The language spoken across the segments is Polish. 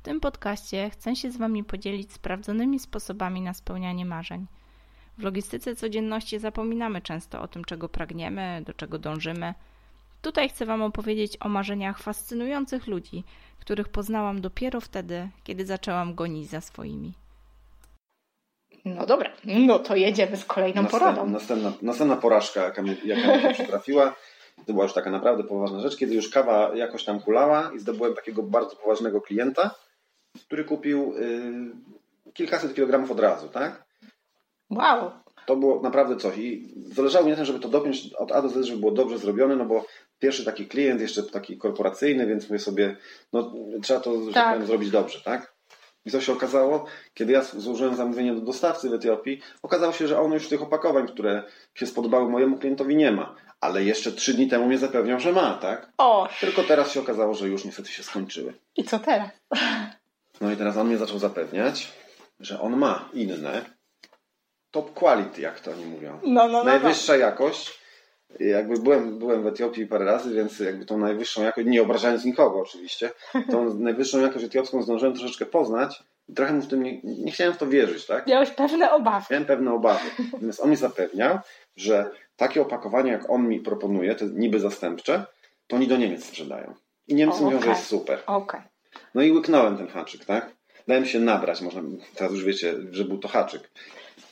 W tym podcaście chcę się z Wami podzielić sprawdzonymi sposobami na spełnianie marzeń. W logistyce codzienności zapominamy często o tym, czego pragniemy, do czego dążymy. Tutaj chcę Wam opowiedzieć o marzeniach fascynujących ludzi, których poznałam dopiero wtedy, kiedy zaczęłam gonić za swoimi. No dobra, no to jedziemy z kolejną Następ, poradą. Następna, następna porażka, jaka mi, jaka mi się przytrafiła, to była już taka naprawdę poważna rzecz, kiedy już kawa jakoś tam kulała i zdobyłem takiego bardzo poważnego klienta, który kupił y, kilkaset kilogramów od razu, tak? Wow. To było naprawdę coś i zależało mi na tym, żeby to dopiąć od A do Z, żeby było dobrze zrobione, no bo pierwszy taki klient, jeszcze taki korporacyjny, więc mówię sobie, no trzeba to Tak. tak powiem, zrobić dobrze, tak? I co się okazało? Kiedy ja złożyłem zamówienie do dostawcy w Etiopii, okazało się, że on już tych opakowań, które się spodobały mojemu klientowi nie ma. Ale jeszcze trzy dni temu mnie zapewniał, że ma, tak? O, Tylko teraz się okazało, że już niestety się skończyły. i co teraz? No i teraz on mnie zaczął zapewniać, że on ma inne top quality, jak to oni mówią. No, no, no. no. Najwyższa jakość. Jakby byłem, byłem w Etiopii parę razy, więc jakby tą najwyższą jakość, nie obrażając nikogo oczywiście, tą najwyższą jakość etiopską zdążyłem troszeczkę poznać i trochę mu w tym nie, nie chciałem w to wierzyć, tak? Miałeś pewne obawy. Miałem pewne obawy. Natomiast on mi zapewniał, że takie opakowanie, jak on mi proponuje, te niby zastępcze, to oni do Niemiec sprzedają. I Niemcy O, mówią, że jest super. Okej. No i łyknąłem ten haczyk, tak? Dałem się nabrać, można, teraz już wiecie, że był to haczyk.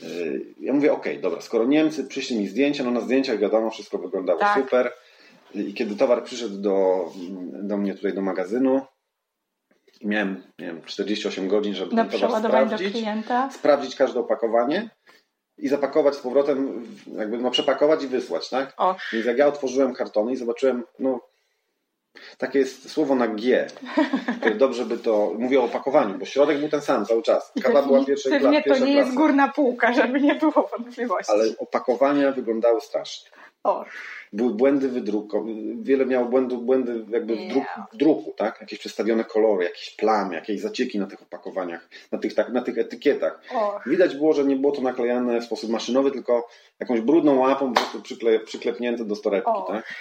Yy, Ja mówię, okej, dobra, skoro Niemcy przyszli mi zdjęcia, no na zdjęciach wiadomo, wszystko wyglądało Tak. super. I kiedy towar przyszedł do, do mnie tutaj do magazynu, miałem, nie wiem, 48 godzin, żeby Na ten towar sprawdzić, klienta. sprawdzić każde opakowanie i zapakować z powrotem, jakby no przepakować i wysłać, tak? O, Więc jak ja otworzyłem kartony i zobaczyłem, no takie jest słowo na G, które dobrze by to, mówię o opakowaniu, bo środek był ten sam cały czas. Kawa była pewnie, pierwszej pewnie kla- to nie jest klasa, górna półka, żeby nie było wątpliwości. ale opakowania wyglądały strasznie. Były błędy wydruku, wiele miało błędów, błędy jakby w, druku, w druku, tak? Jakieś przestawione kolory, jakieś plamy, jakieś zacieki na tych opakowaniach, na tych, tak, na tych etykietach. o. Widać było, że nie było to naklejane w sposób maszynowy, tylko jakąś brudną łapą po prostu przykle, przyklepnięte do storeczki, O. tak?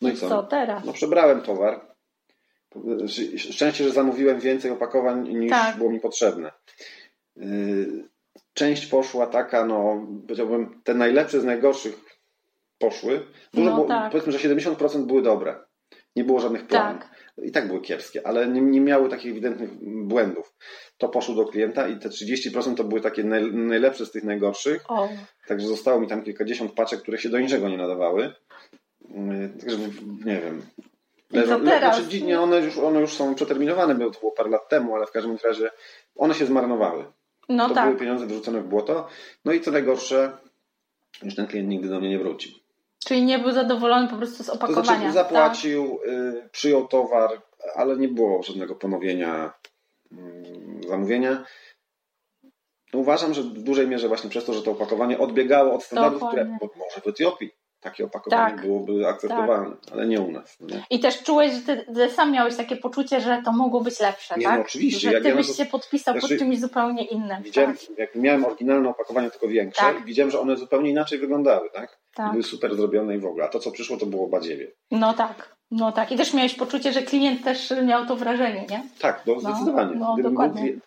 No i co? Co teraz? No przebrałem towar. Szczęście, że zamówiłem więcej opakowań niż Tak. było mi potrzebne. Yy, Część poszła taka, no powiedziałbym, te najlepsze z najgorszych poszły. Dużo No było, tak. Powiedzmy, że 70% były dobre. Nie było żadnych plamów. Tak. I tak były kiepskie, ale nie, nie miały takich ewidentnych błędów. To poszło do klienta i te 30% to były takie naj, najlepsze z tych najgorszych. O, Także zostało mi tam kilkadziesiąt paczek, które się do niczego nie nadawały. Yy, Także nie wiem. I co teraz? Znaczy, nie, one, już, one już są przeterminowane, bo to było parę lat temu, ale w każdym razie one się zmarnowały. no to tak. były pieniądze wyrzucone w błoto. No i co najgorsze, już ten klient nigdy do mnie nie wrócił. Czyli nie był zadowolony po prostu z To opakowania. znaczy zapłacił, y, przyjął towar, ale nie było żadnego ponowienia mm, zamówienia. No uważam, że w dużej mierze właśnie przez to, że to opakowanie odbiegało od standardów, które Dokładnie. bo może w Etiopii takie opakowanie Tak. byłoby akceptowalne, ale nie u nas. No nie? I też czułeś, że ty, ty sam miałeś takie poczucie, że to mogło być lepsze, Nie, tak? no oczywiście, Że jak ty ja byś to- się podpisał Znaczy, pod czymś zupełnie innym. Widziałem, tak, jak miałem oryginalne opakowanie, tylko większe, Tak. widziałem, że one zupełnie inaczej wyglądały, tak? tak. Były super zrobione i w ogóle. A to, co przyszło, to było badziewie. No tak, no tak. I też miałeś poczucie, że klient też miał to wrażenie, nie? Tak, no, zdecydowanie. no, Gdybym dokładnie. Był,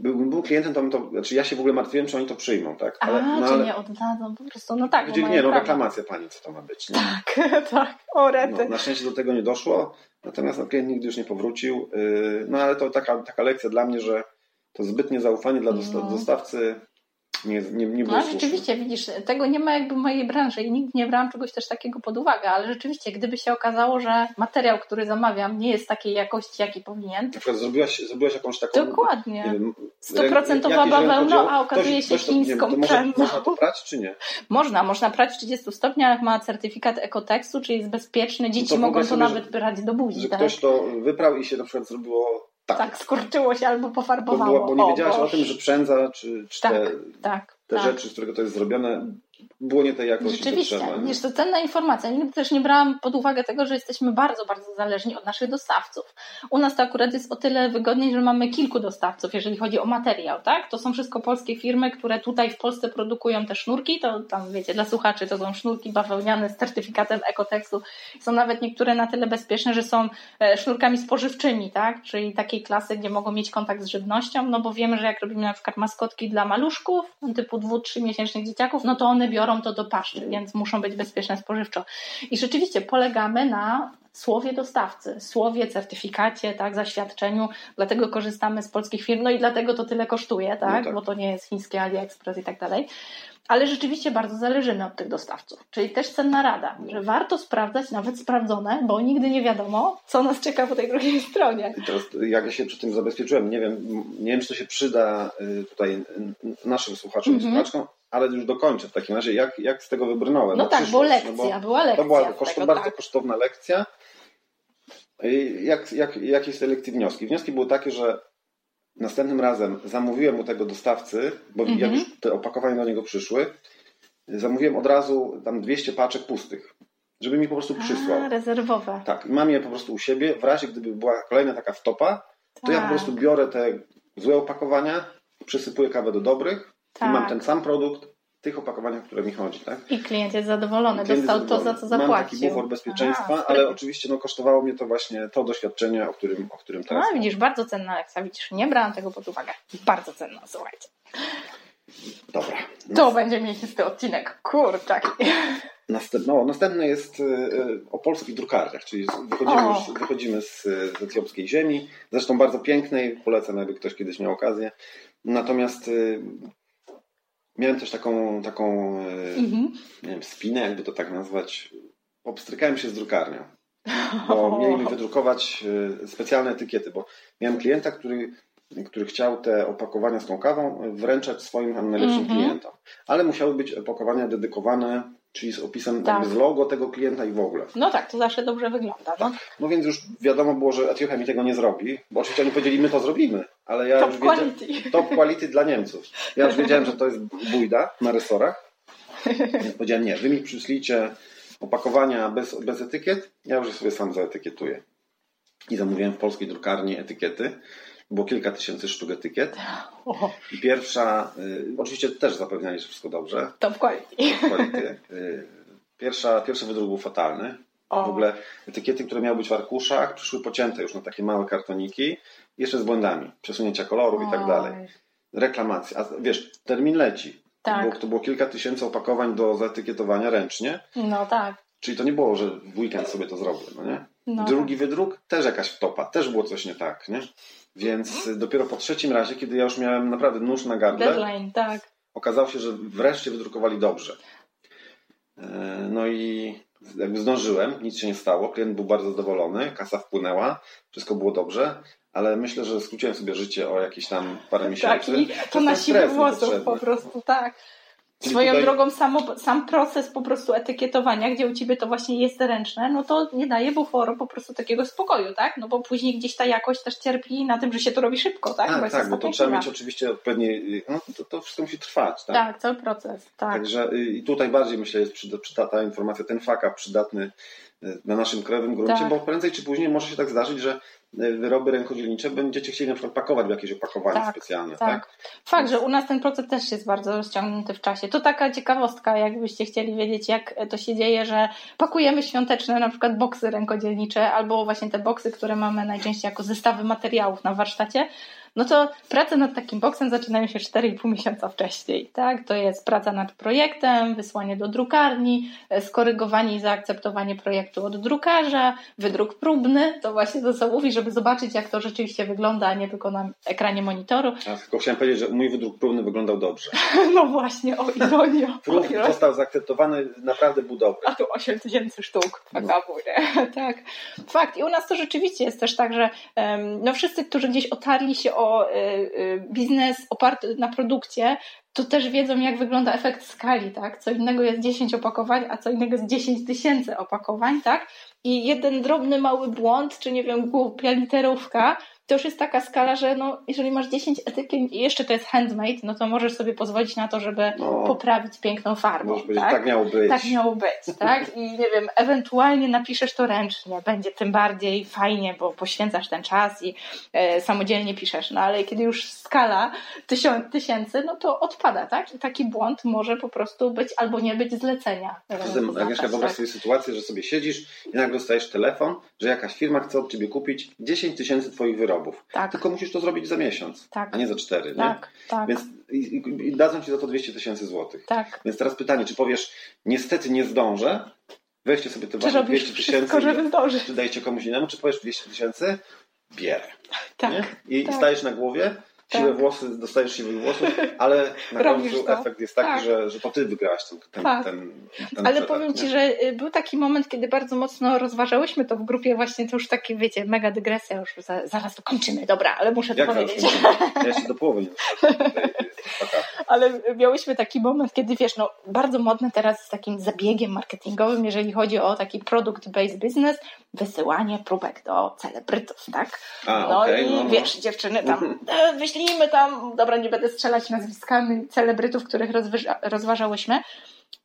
byłbym był klientem, to to. Znaczy ja się w ogóle martwiłem, czy oni to przyjmą, tak? A, no, czy ale nie oddadzą po prostu, no tak. mają nie, no reklamacja pani, co to ma być. Nie? Tak, tak, o rety. No, na szczęście do tego nie doszło, natomiast no, klient nigdy już nie powrócił. Yy, No ale to taka, taka lekcja dla mnie, że to zbytnie zaufanie dla dosta- No. dostawcy nie, nie, nie było No słuszne. rzeczywiście, widzisz, tego nie ma jakby w mojej branży i nigdy nie brałam czegoś też takiego pod uwagę, ale rzeczywiście, gdyby się okazało, że materiał, który zamawiam, nie jest takiej jakości, jaki powinien, Na przykład zrobiłaś, zrobiłaś jakąś taką... Nie dokładnie. wiem, Stuprocentowa bawełna, a okazuje Ktoś- się ktoś wiem, chińską to może. Można to prać, czy nie? Można, można prać w 30 stopniach, ma certyfikat Ekoteksu, czyli jest bezpieczny, dzieci No to mogą to sobie, nawet brać do buzi, Że tak? ktoś to wyprał i się na przykład zrobiło tak. Tak, skurczyło się albo Bo, pofarbowało. było, bo nie O, wiedziałaś o Boże. tym, że przędza, czy, czy Tak, te, tak, te tak. rzeczy, z którego to jest zrobione, było nie tej jakości. Rzeczywiście, wiesz, to cenna informacja. Nigdy też nie brałam pod uwagę tego, że jesteśmy bardzo, bardzo zależni od naszych dostawców. U nas to akurat jest o tyle wygodniej, że mamy kilku dostawców, jeżeli chodzi o materiał, tak? To są wszystko polskie firmy, które tutaj w Polsce produkują te sznurki, to tam wiecie, dla słuchaczy to są sznurki bawełniane z certyfikatem Ekotekstu. Są nawet niektóre na tyle bezpieczne, że są e, sznurkami spożywczymi, tak? Czyli takiej klasy, gdzie mogą mieć kontakt z żywnością, no bo wiemy, że jak robimy na przykład maskotki dla maluszków, typu dwu, trzy miesięcznych dzieciaków, no to one biorą to do paszczy, więc muszą być bezpieczne spożywczo. I rzeczywiście polegamy na słowie dostawcy, słowie, certyfikacie, tak, zaświadczeniu, dlatego korzystamy z polskich firm, no i dlatego to tyle kosztuje, tak, no tak. bo to nie jest chińskie AliExpress i tak dalej. Ale rzeczywiście bardzo zależymy od tych dostawców. Czyli też cenna rada, że warto sprawdzać, nawet sprawdzone, bo nigdy nie wiadomo, co nas czeka po tej drugiej stronie. I teraz, jak ja się przy tym zabezpieczyłem, nie wiem, nie wiem czy to się przyda y, tutaj naszym słuchaczom i mm -hmm. słuchaczkom, ale już dokończę w takim razie, jak, jak z tego wybrnąłem. No tak, bo lekcja, no bo była lekcja. To była koszto, tego, bardzo tak. kosztowna lekcja. Jak, jak, jakie z tej lekcji wnioski? Wnioski były takie, że następnym razem zamówiłem u tego dostawcy, bo jak mhm. już te opakowania do niego przyszły, zamówiłem od razu tam 200 paczek pustych, żeby mi po prostu przysłał. A, rezerwowe. Tak, mam je po prostu u siebie. W razie gdyby była kolejna taka wtopa, to ja po tak. prostu biorę te złe opakowania, przysypuję kawę do dobrych tak. i mam ten sam produkt w tych opakowaniach, które mi chodzi. Tak? I klient jest zadowolony, klient dostał jest zadowolony. to, za co zapłacił. Mam taki bufor bezpieczeństwa, Aha, ale oczywiście no, kosztowało mnie to właśnie to doświadczenie, o którym, o którym teraz. No widzisz, bardzo cenna lekcja, widzisz, nie brałam tego pod uwagę. Bardzo cenna, słuchajcie. Dobra. To będzie miesięczny odcinek, kurczaki. Następny, no, następny jest y, y, o polskich drukarniach, czyli wychodzimy, już, wychodzimy z, z etiopskiej ziemi, zresztą bardzo pięknej, polecam, jakby ktoś kiedyś miał okazję. Natomiast y, miałem też taką, taką mhm. nie wiem, spinę, jakby to tak nazwać. Obstrykałem się z drukarnią, bo mieli mi wydrukować specjalne etykiety, bo miałem klienta, który który chciał te opakowania z tą kawą wręczać swoim najlepszym -hmm. klientom. Ale musiały być opakowania dedykowane, czyli z opisem tak. z logo tego klienta i w ogóle. No tak, to zawsze dobrze wygląda. No, no więc już wiadomo było, że Etiopia mi tego nie zrobi, bo oczywiście oni powiedzieli, my to zrobimy, ale ja top już wiedziałem, quality. top quality dla Niemców. Ja już wiedziałem, że to jest bójda na resorach, więc powiedziałem, nie, wy mi przyszlicie opakowania bez, bez etykiet, ja już sobie sam zaetykietuję. I zamówiłem w polskiej drukarni etykiety było kilka tysięcy sztuk etykiet. I pierwsza, y, oczywiście też zapewniali, że wszystko dobrze. Top quality. Top quality. Y, pierwsza, pierwszy wydruk był fatalny. O. W ogóle etykiety, które miały być w arkuszach, przyszły pocięte już na takie małe kartoniki, jeszcze z błędami, przesunięcia kolorów i tak dalej. Reklamacja. A wiesz, termin leci. Tak. To, było, to było kilka tysięcy opakowań do zaetykietowania ręcznie. No tak. Czyli to nie było, że w weekend sobie to zrobię, no nie? No. Drugi wydruk, też jakaś wtopa, też było coś nie tak, nie? Więc dopiero po trzecim razie, kiedy ja już miałem naprawdę nóż na gardle, Deadline, tak. okazało się, że wreszcie wydrukowali dobrze. E, no i jakby zdążyłem, nic się nie stało, klient był bardzo zadowolony, kasa wpłynęła, wszystko było dobrze, ale myślę, że skróciłem sobie życie o jakieś tam parę miesięcy. Tak, i to na siłę włosów po prostu, tak. Swoją tutaj... drogą samo, sam proces po prostu etykietowania, gdzie u Ciebie to właśnie jest ręczne, no to nie daje buforu po prostu takiego spokoju, tak? No bo później gdzieś ta jakość też cierpi na tym, że się to robi szybko, tak? A, bo tak, bo to trzeba mieć oczywiście odpowiednie, no to, to wszystko musi trwać, tak? Tak, cały proces, tak. Także y, i tutaj bardziej myślę jest przydatna ta informacja, ten faka przydatny y, na naszym krajowym gruncie, tak. bo prędzej czy później może się tak zdarzyć, że wyroby rękodzielnicze będziecie chcieli na przykład pakować w jakieś opakowanie tak, specjalne. Tak. tak. Fakt, że u nas ten proces też jest bardzo rozciągnięty w czasie. To taka ciekawostka, jakbyście chcieli wiedzieć, jak to się dzieje, że pakujemy świąteczne na przykład boksy rękodzielnicze albo właśnie te boksy, które mamy najczęściej jako zestawy materiałów na warsztacie no to prace nad takim boksem zaczynają się 4,5 miesiąca wcześniej. Tak? To jest praca nad projektem, wysłanie do drukarni, e, skorygowanie i zaakceptowanie projektu od drukarza, wydruk próbny, to właśnie to co mówi, żeby zobaczyć jak to rzeczywiście wygląda, a nie tylko na ekranie monitoru. Ja tylko chciałem powiedzieć, że mój wydruk próbny wyglądał dobrze. No właśnie, o ironio. Prób został zaakceptowany, naprawdę był dobry. A tu 8 tysięcy sztuk. No. tak. Fakt. I u nas to rzeczywiście jest też tak, że no wszyscy, którzy gdzieś otarli się o Y, y, biznes oparty na produkcie, to też wiedzą, jak wygląda efekt skali, tak? Co innego jest 10 opakowań, a co innego jest 10 tysięcy opakowań, tak? I jeden drobny mały błąd, czy nie wiem, głupia literówka, to już jest taka skala, że no, jeżeli masz 10 etykiet i jeszcze to jest handmade, no to możesz sobie pozwolić na to, żeby no, poprawić piękną farbą. Tak? tak miało być. Tak miało być, tak? I nie wiem, ewentualnie napiszesz to ręcznie, będzie tym bardziej fajnie, bo poświęcasz ten czas i e, samodzielnie piszesz. No ale kiedy już skala tysiąc, tysięcy, no to odpada, tak? I taki błąd może po prostu być albo nie być zlecenia. Zatem, Agnieszka, wyobraź tak? sobie sytuację, że sobie siedzisz i nagle dostajesz telefon, że jakaś firma chce od ciebie kupić 10 tysięcy twoich wyrobów wyrobów. Tak. Tylko musisz to zrobić za miesiąc, tak. a nie za cztery. Tak, nie? tak. Więc i, i dadzą ci za to 200 tysięcy złotych. Tak. Więc teraz pytanie, czy powiesz, niestety nie zdążę, weźcie sobie te wasze 200 tysięcy czy dajcie komuś innemu, czy powiesz 200 tysięcy, bierę. Tak, nie? I tak. stajesz na głowie siwe tak. włosy, dostajesz siwych włosów, ale na końcu to. efekt jest taki, tak. że, że to ty wygrałaś ten, ten, tak. ten, ten Ale powiem ci, nie? że y, był taki moment, kiedy bardzo mocno rozważałyśmy to w grupie właśnie, to już takie, wiecie, mega dygresja, już za, zaraz to kończymy, dobra, ale muszę to Jak powiedzieć. Ja się do połowy nie Ale miałyśmy taki moment, kiedy wiesz, no bardzo modne teraz z takim zabiegiem marketingowym, jeżeli chodzi o taki product-based business, wysyłanie próbek do celebrytów, tak? A, no okay, i no, wiesz, dziewczyny tam mhm. Wyślijmy tam, dobra, nie będę strzelać nazwiskami celebrytów, których rozważałyśmy,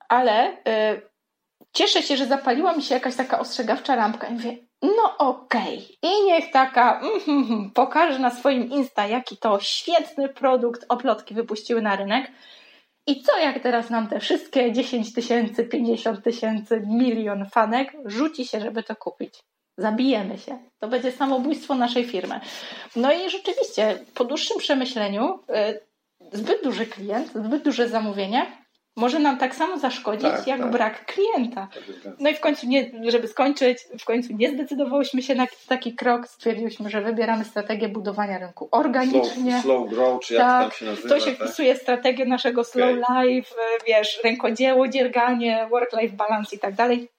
ale y, cieszę się, że zapaliła mi się jakaś taka ostrzegawcza lampka i mówię, no okej. Okay. I niech taka mm, mm, pokaże na swoim Insta, jaki to świetny produkt oplotki wypuściły na rynek. I co jak teraz nam te wszystkie 10 tysięcy, 50 tysięcy, milion fanek rzuci się, żeby to kupić? Zabijemy się. To będzie samobójstwo naszej firmy. No i rzeczywiście, po dłuższym przemyśleniu, y, zbyt duży klient, zbyt duże zamówienie może nam tak samo zaszkodzić, tak, jak tak. brak klienta. Tak no i w końcu, nie, żeby skończyć, w końcu nie zdecydowałyśmy się na taki krok. Stwierdziliśmy, że wybieramy strategię budowania rynku organicznie. Slow, slow grow, czy jak tak, tam się nazywa. To się tak? wpisuje strategię naszego slow okay. life, wiesz, rękodzieło, dzierganie, work-life balance i tak dalej.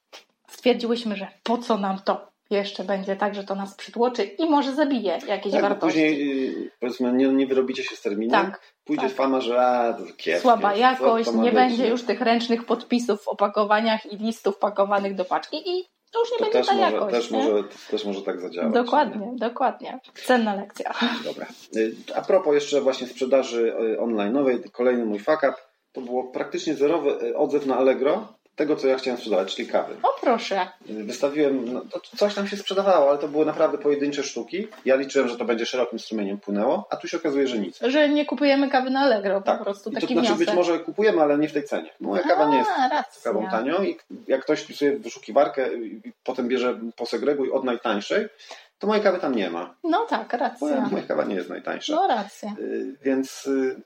Stwierdziłyśmy, że po co nam to? Jeszcze będzie tak, że to nas przytłoczy i może zabije jakieś tak, wartości. Później y, powiedzmy nie, nie wyrobicie się z terminem, tak, pójdzie tak. fama, że a, to kiepskie, Słaba jakość, nie być, będzie już tych ręcznych podpisów w opakowaniach i listów pakowanych do paczki i to już nie to będzie też ta może, jakość. Też, nie? Może, też może tak zadziałać. Dokładnie, nie? dokładnie. Cenna lekcja. Dobra. Y, a propos jeszcze właśnie sprzedaży y, online'owej, kolejny mój fuck up, to było praktycznie zerowy odzew na Allegro tego, co ja chciałem sprzedawać, czyli kawy. O proszę. Wystawiłem, no, coś tam się sprzedawało, ale to były naprawdę pojedyncze sztuki. Ja liczyłem, że to będzie szerokim strumieniem płynęło, a tu się okazuje, że nic. Że nie kupujemy kawy na Allegro tak. po prostu, taki to znaczy być może kupujemy, ale nie w tej cenie. Moja kawa nie jest racja. kawą tanią i jak ktoś wpisuje w wyszukiwarkę i potem bierze posegreguj od najtańszej, to mojej kawy tam nie ma. No tak, racja. Moja, moja kawa nie jest najtańsza. No racja. Y, więc y,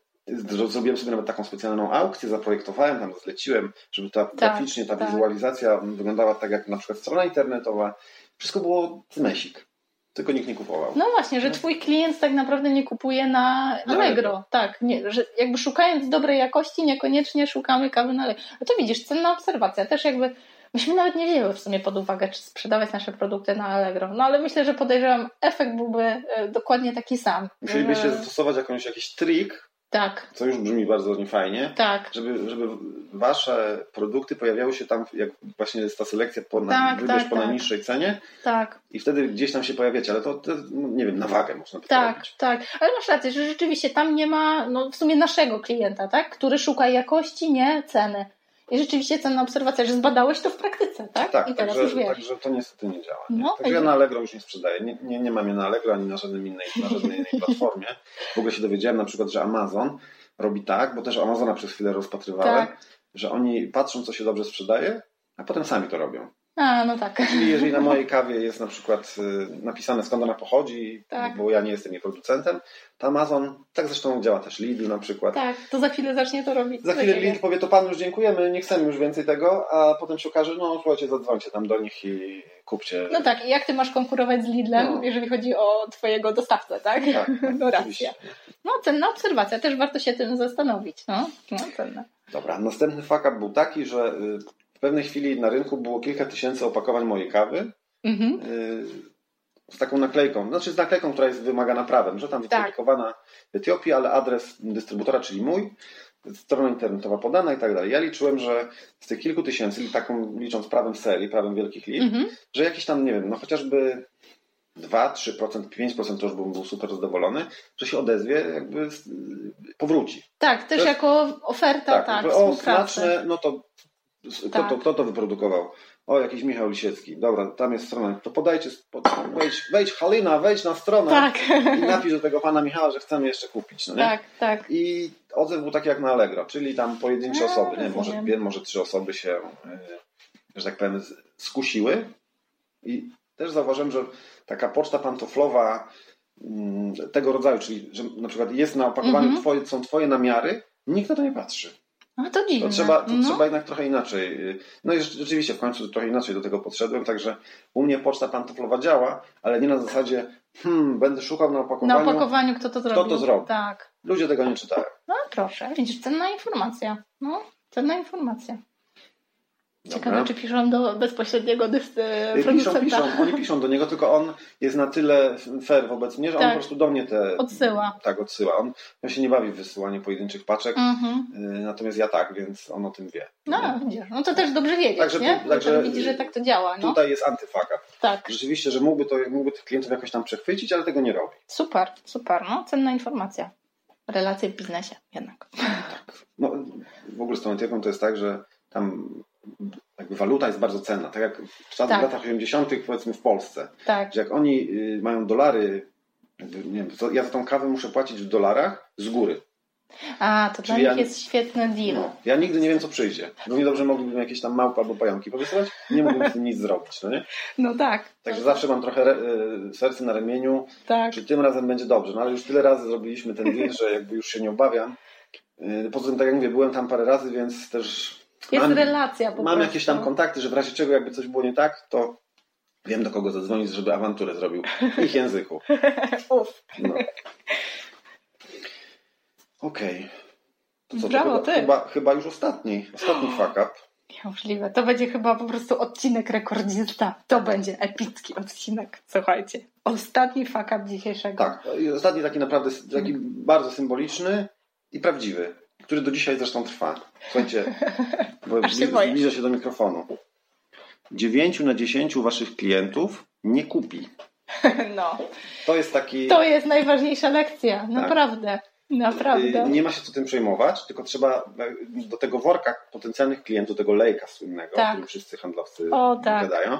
Zrobiłem sobie nawet taką specjalną aukcję, zaprojektowałem, tam zleciłem, żeby ta tak, graficznie ta tak. wizualizacja wyglądała tak jak na przykład strona internetowa. Wszystko było zmesik. Tylko nikt nie kupował. No właśnie, że twój klient tak naprawdę nie kupuje na Allegro. Tak, nie, że jakby szukając dobrej jakości, niekoniecznie szukamy kawy na Allegro. No to widzisz, cenna obserwacja. Też jakby myśmy nawet nie wzięły w sumie pod uwagę, czy sprzedawać nasze produkty na Allegro. No ale myślę, że podejrzewam, efekt byłby e, dokładnie taki sam. Musielibyście że... zastosować jakąś, jakiś trik, tak. Co już brzmi bardzo niefajnie. Tak. Żeby, żeby wasze produkty pojawiały się tam, jak właśnie jest ta selekcja po, na, tak, wybierz tak, po tak. najniższej cenie. Tak. I wtedy gdzieś tam się pojawiacie, ale to, to no, nie wiem, na wagę można Tak, robić. tak. Ale masz rację, że rzeczywiście tam nie ma no, w sumie naszego klienta, tak? Który szuka jakości, nie ceny. I rzeczywiście cenna obserwacja, że zbadałeś to w praktyce, tak? Tak, I teraz także, już wiesz. także to niestety nie działa. Nie? No, także ja na Allegro już nie sprzedaję. Nie, nie, nie mam je na Allegro ani na żadnej innej, na żadnej innej platformie. W ogóle się dowiedziałem na przykład, że Amazon robi tak, bo też Amazona przez chwilę rozpatrywałem, tak. że oni patrzą, co się dobrze sprzedaje, a potem sami to robią. A, no tak. Czyli jeżeli na mojej kawie jest na przykład y, napisane skąd ona pochodzi, tak. bo ja nie jestem jej producentem, to Amazon, tak zresztą działa też Lidl na przykład. Tak, to za chwilę zacznie to robić. Za chwilę Lidl powie, to panu już dziękujemy, nie chcemy już więcej tego, a potem się okaże, no słuchajcie, zadzwońcie tam do nich i kupcie. No tak, i jak ty masz konkurować z Lidlem, no. jeżeli chodzi o twojego dostawcę, tak? tak no racja. No cenna obserwacja, też warto się tym zastanowić. No, no cenna. Dobra, następny fuck up był taki, że y, w pewnej chwili na rynku było kilka tysięcy opakowań mojej kawy. Mhm. Y, z taką naklejką, znaczy z naklejką, która jest wymagana prawem, że tam tak. wyprodukowana w Etiopii, ale adres dystrybutora, czyli mój, strona internetowa podana i tak dalej. Ja liczyłem, że z tych kilku tysięcy, taką licząc prawem serii, prawem wielkich liczb, Mhm. że jakiś tam, nie wiem, no chociażby 2, 3%, 5% to już bym był super zadowolony, że się odezwie, jakby powróci. Tak, też To- jako oferta, tak, że o, smaczne, no to kto, Tak. to kto to wyprodukował? O, jakiś Michał Lisiecki. Dobra, tam jest strona. To podajcie, pod, wejdź, wejdź Halina, wejdź na stronę Tak, i napisz do tego pana Michała, że chcemy jeszcze kupić. No nie? tak, tak. I odzew był taki jak na Allegro, czyli tam pojedyncze A, osoby, nie? może dwie, może trzy osoby się, e, że tak powiem, skusiły. I też zauważyłem, że taka poczta pantoflowa mm, tego rodzaju, czyli że na przykład jest na opakowaniu Mhm. twoje, są twoje namiary, nikt na to nie patrzy. No to dziwne. To trzeba, to no. trzeba jednak trochę inaczej. No i rzeczywiście w końcu trochę inaczej do tego podszedłem, także u mnie poczta pantoflowa działa, ale nie na zasadzie hmm, będę szukał na opakowaniu. Na opakowaniu kto to zrobił. to zrobił? Tak. Ludzie tego nie czytają. No proszę, widzisz, cenna informacja. No, cenna informacja. Ciekawe, czy piszą do bezpośredniego dys- Piszą, producenta. piszą, oni piszą do niego, tylko on jest na tyle fair wobec mnie, że on Tak. po prostu do mnie te. Odsyła. Tak, odsyła. On, on się nie bawi w wysyłanie pojedynczych paczek, Mhm. y, natomiast ja tak, więc on o tym wie. No, widzisz, no to też dobrze wiedzieć, Także- nie? także- widzisz, że tak to działa, no. Tutaj jest antyfaka. Tak, Rzeczywiście, że mógłby, to, mógłby tych klientów jakoś tam przechwycić, ale tego nie robi. super, super, no, cenna informacja. Relacje w biznesie jednak. No, w ogóle z tą etyką to jest tak, że tam jakby waluta jest bardzo cenna. Tak jak w czasach Tak. latach 80. powiedzmy w Polsce, Tak, że jak oni y, mają dolary, nie wiem, to ja za tą kawę muszę płacić w dolarach z góry. a, to dla Czyli nich ja- jest świetny deal. No, ja nigdy nie wiem, co przyjdzie. Równie dobrze moglibym jakieś tam małpy albo pająki powysyłać, nie mógłbym z tym nic zrobić, no nie? No tak. Także zawsze mam trochę re, y, serce na ramieniu, Tak. czy tym razem będzie dobrze. No ale już tyle razy zrobiliśmy ten deal, że jakby już się nie obawiam. Y, Poza tym, tak jak mówię, byłem tam parę razy, więc też Jest mam, relacja po mam prostu. jakieś tam kontakty, że w razie czego jakby coś było nie tak, to wiem do kogo zadzwonić, żeby awanturę zrobił w ich języku. Uf. No. Okej. To co, to Brawo, chyba, ty. chyba, chyba już ostatni, ostatni fuck up. Możliwe. To będzie chyba po prostu odcinek rekordzista. To będzie epicki odcinek. Słuchajcie. Ostatni fuck up dzisiejszego. Tak, ostatni taki naprawdę taki bardzo symboliczny i prawdziwy, który do dzisiaj zresztą trwa. Słuchajcie, bo się zbliża się do mikrofonu. Dziewięciu na dziesięciu waszych klientów nie kupi. No. To jest taki. To jest najważniejsza lekcja. Naprawdę. Naprawdę. y, Nie ma się co tym przejmować, tylko trzeba y, do tego worka potencjalnych klientów, tego lejka słynnego, Tak. o którym wszyscy handlowcy O, tak. gadają,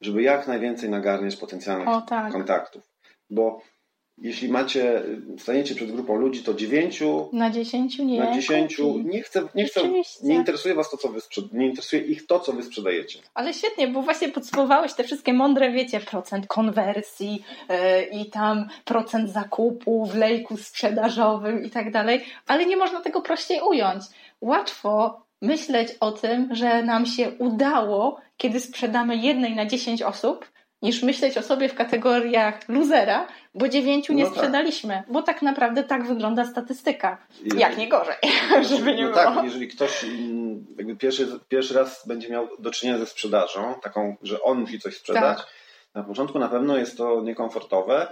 żeby jak najwięcej nagarniać potencjalnych O tak. kontaktów. Bo jeśli macie, staniecie przed grupą ludzi, to dziewięciu Na dziesięciu nie. na dziesięciu nie chce, nie Rzeczywiście. nie interesuje was to, co wy nie interesuje ich to, co wy sprzedajecie. Ale świetnie, bo właśnie podsumowałeś te wszystkie mądre, wiecie, procent konwersji yy, i tam procent zakupu w lejku sprzedażowym i tak dalej, ale nie można tego prościej ująć. Łatwo myśleć o tym, że nam się udało, kiedy sprzedamy jednej na 10 osób, niż myśleć o sobie w kategoriach luzera, bo dziewięciu nie No tak. sprzedaliśmy, bo tak naprawdę tak wygląda statystyka. Jeżeli- Jak nie gorzej, żeby nie no było. tak, jeżeli ktoś mm, jakby pierwszy, pierwszy raz będzie miał do czynienia ze sprzedażą, taką, że on musi coś sprzedać, Tak. na początku na pewno jest to niekomfortowe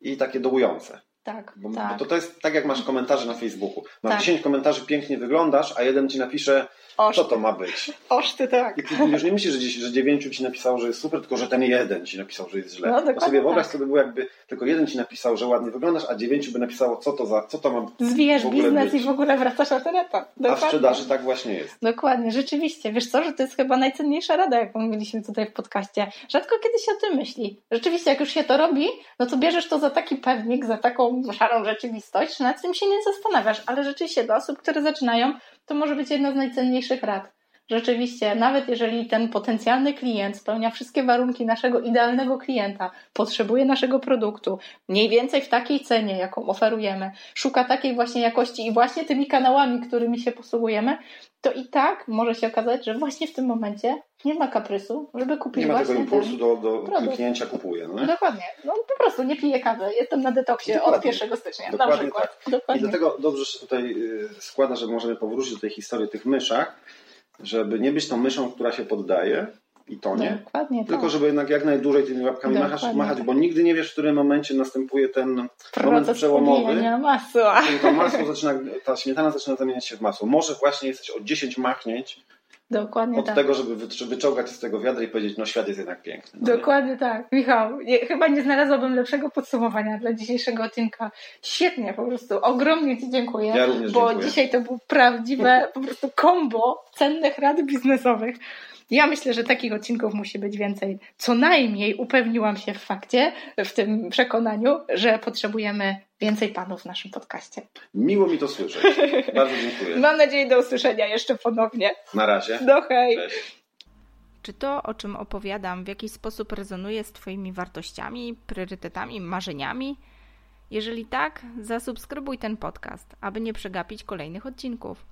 i takie dołujące. Tak, Bo, tak. bo to, to jest tak, jak masz komentarze na Facebooku. Masz Tak. 10 komentarzy, pięknie wyglądasz, a jeden ci napisze, Oż, co to ma być. oż ty tak. I ty już nie myślisz, że, dziś- że dziewięciu ci napisało, że jest super, tylko że ten jeden ci napisał, że jest źle. No, dokładnie sobie wyobraź tak. sobie było jakby tylko jeden ci napisał, że ładnie wyglądasz, a dziewięciu by napisało, co to za, co to ma Zwijasz biznes być. i w ogóle wracasz na ten etap. A w Dokładnie. sprzedaży tak właśnie jest. Dokładnie, rzeczywiście. Wiesz co, że to jest chyba najcenniejsza rada, jaką mieliśmy tutaj w podcaście. Rzadko kiedy się o tym myśli. Rzeczywiście, jak już się to robi, no to bierzesz to za taki pewnik, za taką szarą rzeczywistość, że nad tym się nie zastanawiasz. Ale rzeczywiście dla osób, które zaczynają, to może być jedna z najcenniejszych rad. Rzeczywiście, nawet jeżeli ten potencjalny klient spełnia wszystkie warunki naszego idealnego klienta, potrzebuje naszego produktu, mniej więcej w takiej cenie, jaką oferujemy, szuka takiej właśnie jakości i właśnie tymi kanałami, którymi się posługujemy, to i tak może się okazać, że właśnie w tym momencie nie ma kaprysu, żeby kupić Nie ma tego impulsu do, do kliknięcia kupuje. No nie? Dokładnie. No po prostu nie piję kawy. Jestem na detoksie Dokładnie. od 1 stycznia na Dokładnie przykład. I Dokładnie. dlatego dobrze się tutaj y, składa, że możemy powrócić do tej historii tych myszach, żeby nie być tą myszą, która się poddaje, i tonie. Dokładnie Tylko, tak. żeby jednak jak najdłużej tymi łapkami machać, machać tak. bo nigdy nie wiesz, w którym momencie następuje ten moment Proces przełomowy. pobijania masła. Kiedy to masło zaczyna, ta śmietana zaczyna zamieniać się w masło. Może właśnie jesteś o 10 machnięć Dokładnie od tak. tego, żeby wy- żeby wyczołgać z tego wiadra i powiedzieć, no świat jest jednak piękny. No nie? Dokładnie tak. Michał, nie, chyba nie znalazłabym lepszego podsumowania dla dzisiejszego odcinka. Świetnie, po prostu. Ogromnie Ci dziękuję. Ja również bo dziękuję. dzisiaj to było prawdziwe po prostu kombo cennych rad biznesowych. Ja myślę, że takich odcinków musi być więcej. Co najmniej upewniłam się w fakcie, w tym przekonaniu, że potrzebujemy więcej panów w naszym podcaście. Miło mi to słyszeć. Bardzo dziękuję. Mam nadzieję do usłyszenia jeszcze ponownie. Na razie. No hej! Cześć. Czy to, o czym opowiadam, w jakiś sposób rezonuje z Twoimi wartościami, priorytetami, marzeniami? Jeżeli tak, zasubskrybuj ten podcast, aby nie przegapić kolejnych odcinków.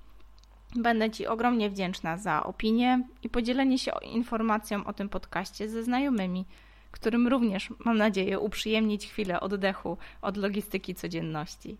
Będę Ci ogromnie wdzięczna za opinię i podzielenie się informacją o tym podcaście ze znajomymi, którym również, mam nadzieję, uprzyjemnić chwilę oddechu od logistyki codzienności.